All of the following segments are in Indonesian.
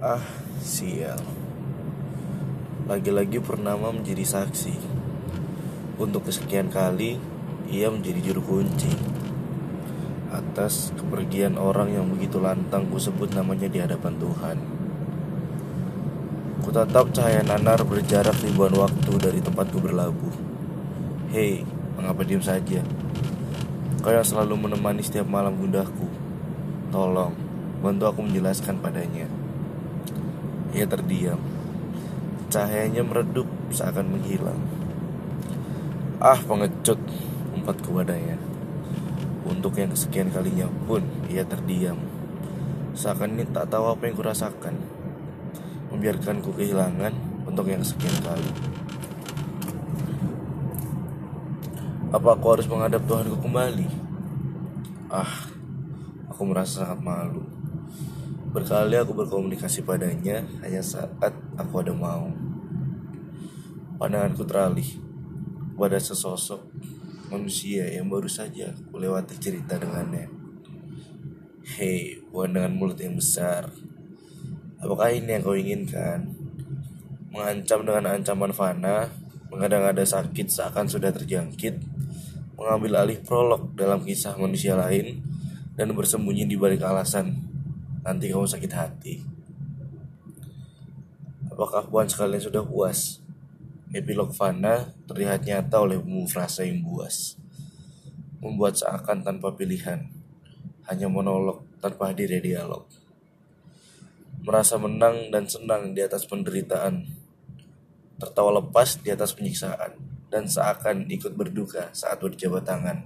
Ah, sial. Lagi-lagi Purnama menjadi saksi. Untuk kesekian kali, ia menjadi juru kunci. Atas kepergian orang yang begitu lantang ku sebut namanya di hadapan Tuhan. Ku tatap cahaya nanar berjarak ribuan waktu dari tempatku berlabuh. Hei, mengapa diam saja? Kau yang selalu menemani setiap malam gundahku. Tolong, bantu aku menjelaskan padanya. Ia terdiam. Cahayanya meredup seakan menghilang. Ah, pengecut, umpatku padanya. Untuk yang kesekian kalinya pun ia terdiam. Seakan ini tak tahu apa yang kurasakan. Membiarkanku kehilangan untuk yang kesekian kali. Apa aku harus menghadap Tuhanku kembali? Ah, aku merasa sangat malu. Berkali aku berkomunikasi padanya hanya saat aku ada mau. Pandanganku teralih pada sesosok manusia yang baru saja kulewati cerita dengannya. Hei, bukan dengan mulut yang besar. Apakah ini yang kau inginkan? Mengancam dengan ancaman fana, mengada-ngada sakit seakan sudah terjangkit, mengambil alih prolog dalam kisah manusia lain, dan bersembunyi di balik alasan nanti kamu sakit hati. Apakah puan sekalian sudah puas? Epilog Fana terlihat nyata oleh frasa yang buas. Membuat seakan tanpa pilihan. Hanya monolog tanpa hadirnya dialog. Merasa menang dan senang di atas penderitaan. Tertawa lepas di atas penyiksaan. Dan seakan ikut berduka saat berjabat tangan.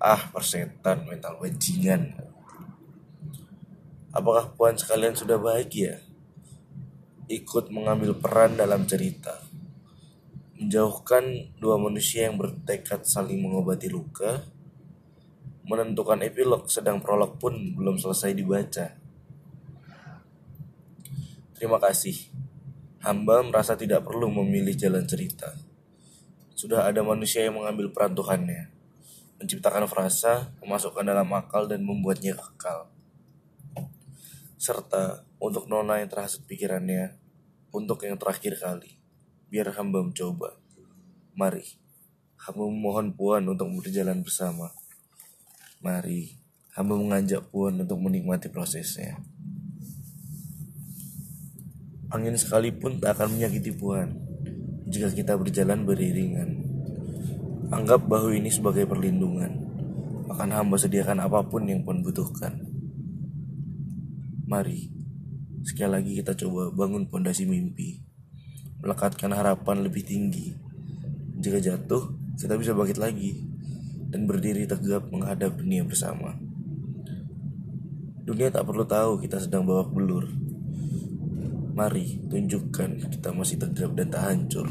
Ah, persetan mental bajingan. Apakah puan sekalian sudah bahagia? Ikut mengambil peran dalam cerita. Menjauhkan dua manusia yang bertekad saling mengobati luka. Menentukan epilog sedang prolog pun belum selesai dibaca. Terima kasih. Hamba merasa tidak perlu memilih jalan cerita. Sudah ada manusia yang mengambil peran Tuhannya. Menciptakan frasa, memasukkan dalam akal dan membuatnya kekal serta untuk nona yang terhasut pikirannya untuk yang terakhir kali. Biar hamba mencoba. Mari, hamba memohon puan untuk berjalan bersama. Mari, hamba mengajak puan untuk menikmati prosesnya. Angin sekalipun tak akan menyakiti puan jika kita berjalan beriringan. Anggap bahu ini sebagai perlindungan. Akan hamba sediakan apa pun yang puan butuhkan. Mari, sekali lagi kita coba bangun pondasi mimpi. Melekatkan harapan lebih tinggi. Jika jatuh, kita bisa bangkit lagi. Dan berdiri tegap menghadap dunia bersama. Dunia tak perlu tahu kita sedang babak belur. Mari tunjukkan kita masih tegap dan tak hancur.